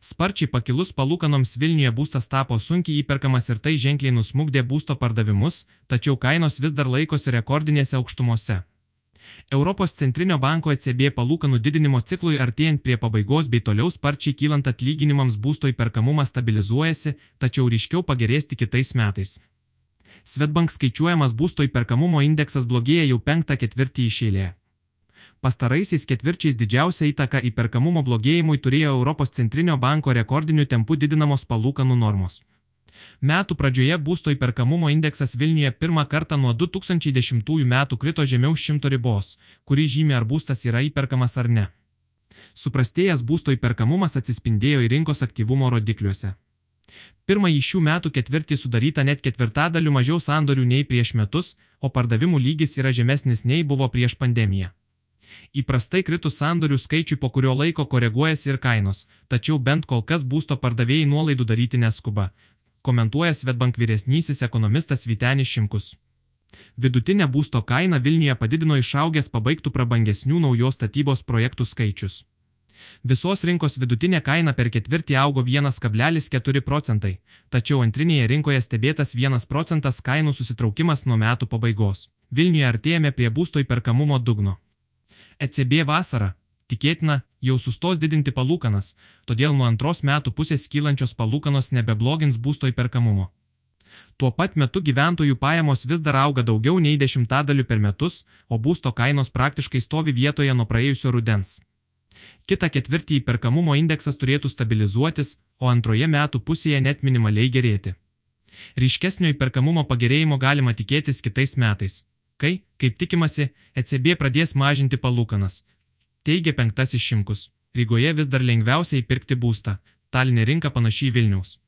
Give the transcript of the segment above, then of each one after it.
Sparčiai pakilus palūkanoms Vilniuje būstas tapo sunkiai įperkamas ir tai ženkliai nusmugdė būsto pardavimus, tačiau kainos vis dar laikosi rekordinėse aukštumose. Europos centrinio banko ECB palūkanų didinimo ciklui artėjant prie pabaigos bei toliau sparčiai kylant atlyginimams būsto įperkamumas stabilizuojasi, tačiau ryškiau pagerės tik kitais metais. Svetbank skaičiuojamas būsto įperkamumo indeksas blogėja jau penktą ketvirtį išėlėje. Pastaraisiais ketvirčiais didžiausią įtaką įperkamumo blogėjimui turėjo Europos centrinio banko rekordiniu tempu didinamos palūkanų normos. Metų pradžioje būsto įperkamumo indeksas Vilniuje pirmą kartą nuo 2010 metų krito žemiau šimto ribos, kuri žymė ar būstas yra įperkamas ar ne. Suprastėjęs būsto įperkamumas atsispindėjo į rinkos aktyvumo rodikliuose. Pirmąjį šių metų ketvirtį sudaryta net ketvirtadalių mažiau sandorių nei prieš metus, o pardavimų lygis yra žemesnis nei buvo prieš pandemiją. Įprastai kritus sandorių skaičiui po kurio laiko koreguojasi ir kainos, tačiau bent kol kas būsto pardavėjai nuolaidų daryti neskuba, komentuoja Svetbank vyresnysis ekonomistas Vitenis Šimkus. Vidutinė būsto kaina Vilniuje padidino išaugęs pabaigtų prabangesnių naujos statybos projektų skaičius. Visos rinkos vidutinė kaina per ketvirtį augo 1,4 procentai, tačiau antrinėje rinkoje stebėtas 1 procentas kainų susitraukimas nuo metų pabaigos. Vilniuje artėjame prie būsto įperkamumo dugno. ECB vasarą, tikėtina, jau sustos didinti palūkanas, todėl nuo antros metų pusės kylančios palūkanos nebeblogins būsto įperkamumo. Tuo pat metu gyventojų pajamos vis dar auga daugiau nei dešimtadalių per metus, o būsto kainos praktiškai stovi vietoje nuo praėjusio rudens. Kita ketvirtį įperkamumo indeksas turėtų stabilizuotis, o antroje metų pusėje net minimaliai gerėti. Ryškesnio įperkamumo pagerėjimo galima tikėtis kitais metais kai, kaip tikimasi, ECB pradės mažinti palūkanas. Teigia penktasis šimkus. Rygoje vis dar lengviausia įpirkti būstą, talinė rinka panašiai Vilniaus.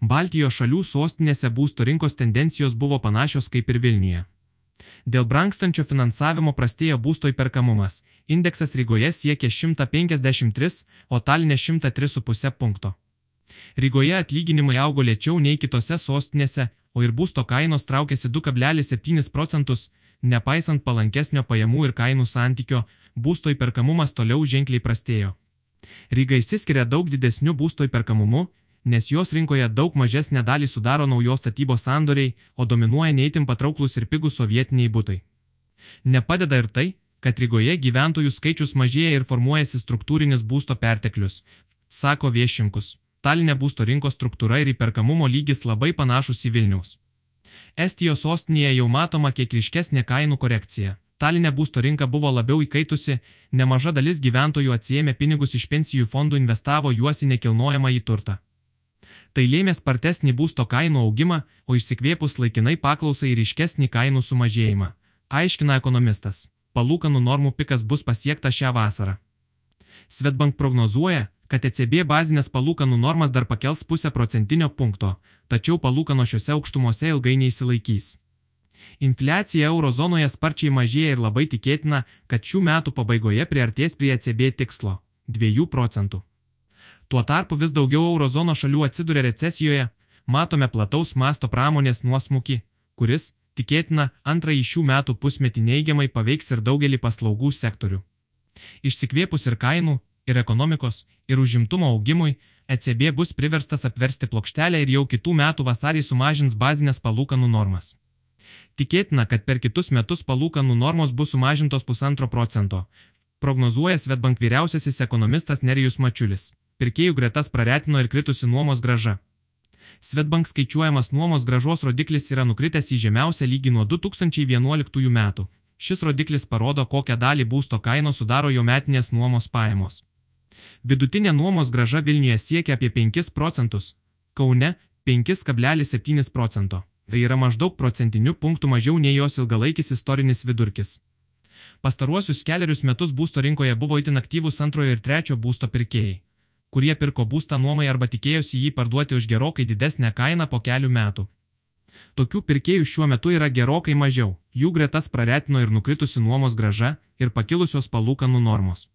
Baltijos šalių sostinėse būsto rinkos tendencijos buvo panašios kaip ir Vilniuje. Dėl brangstančio finansavimo prastėjo būsto įperkamumas. Indeksas Rygoje siekė 153, o Talinė 103,5 punkto. Rygoje atlyginimai augo lėčiau nei kitose sostinėse, o ir būsto kainos traukėsi 2,7 procentus, nepaisant palankesnio pajamų ir kainų santykio, būsto įperkamumas toliau ženkliai prastėjo. Ryga įsiskiria daug didesniu būsto įperkamumu, nes jos rinkoje daug mažesnę dalį sudaro naujos statybos sandoriai, o dominuoja neįtim patrauklus ir pigus sovietiniai būtai. Nepadeda ir tai, kad Rygoje gyventojų skaičius mažėja ir formuojasi struktūrinis būsto perteklius, sako viešinkus. Talinė būsto rinkos struktūra ir įperkamumo lygis labai panašus į Vilniaus. Estijos sostinėje jau matoma kiek ryškesnė kainų korekcija. Talinė būsto rinka buvo labiau įkaitusi, nemaža dalis gyventojų atsiemė pinigus iš pensijų fondų investavo juos į nekilnojamą į turtą. Tai lėmė spartesnį būsto kainų augimą, o išsikvėpus laikinai paklausai ryškesnį kainų sumažėjimą. Aiškina ekonomistas. Palūkanų normų pikas bus pasiektas šią vasarą. Svetbank prognozuoja, kad ECB bazinės palūkanų normas dar pakels pusę procentinio punkto, tačiau palūkano šiuose aukštumose ilgai neįsilaikys. Infliacija eurozonoje sparčiai mažėja ir labai tikėtina, kad šių metų pabaigoje priartės prie ECB tikslo - 2 procentų. Tuo tarpu vis daugiau eurozono šalių atsiduria recesijoje, matome plataus masto pramonės nuosmukį, kuris, tikėtina, antrąjį šių metų pusmetį neigiamai paveiks ir daugelį paslaugų sektorių. Išsikvėpus ir kainų, ir ekonomikos, ir užimtumo augimui, ECB bus priverstas apversti plokštelę ir jau kitų metų vasarį sumažins bazinės palūkanų normas. Tikėtina, kad per kitus metus palūkanų normos bus sumažintos pusantro procento, prognozuoja Svetbank vyriausiasis ekonomistas Nerijus Mačiulis. Pirkėjų gretas praretino ir kritusi nuomos graža. Svetbank skaičiuojamas nuomos gražos rodiklis yra nukritęs į žemiausią lygį nuo 2011 metų. Šis rodiklis parodo, kokią dalį būsto kaino sudaro jo metinės nuomos pajamos. Vidutinė nuomos graža Vilniuje siekia apie 5 procentus, Kaune 5,7 procento. Tai yra maždaug procentinių punktų mažiau nei jos ilgalaikis istorinis vidurkis. Pastaruosius keliarius metus būsto rinkoje buvo itin aktyvus antrojo ir trečio būsto pirkėjai, kurie pirko būstą nuomai arba tikėjosi jį parduoti už gerokai didesnę kainą po kelių metų. Tokių pirkėjų šiuo metu yra gerokai mažiau, jų gretas praretino ir nukritusi nuomos graža ir pakilusios palūkanų normos.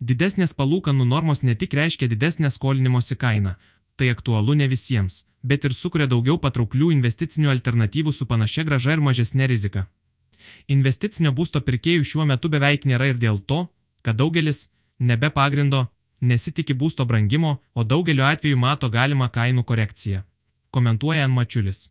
Didesnės palūkanų normos ne tik reiškia didesnę skolinimosi kainą, tai aktualu ne visiems, bet ir sukuria daugiau patrauklių investicinių alternatyvų su panašia graža ir mažesnė rizika. Investicinio būsto pirkėjų šiuo metu beveik nėra ir dėl to, kad daugelis, nebe pagrindo, nesitiki būsto brangimo, o daugeliu atveju mato galimą kainų korekciją. Komentuoja N. Mačiulis.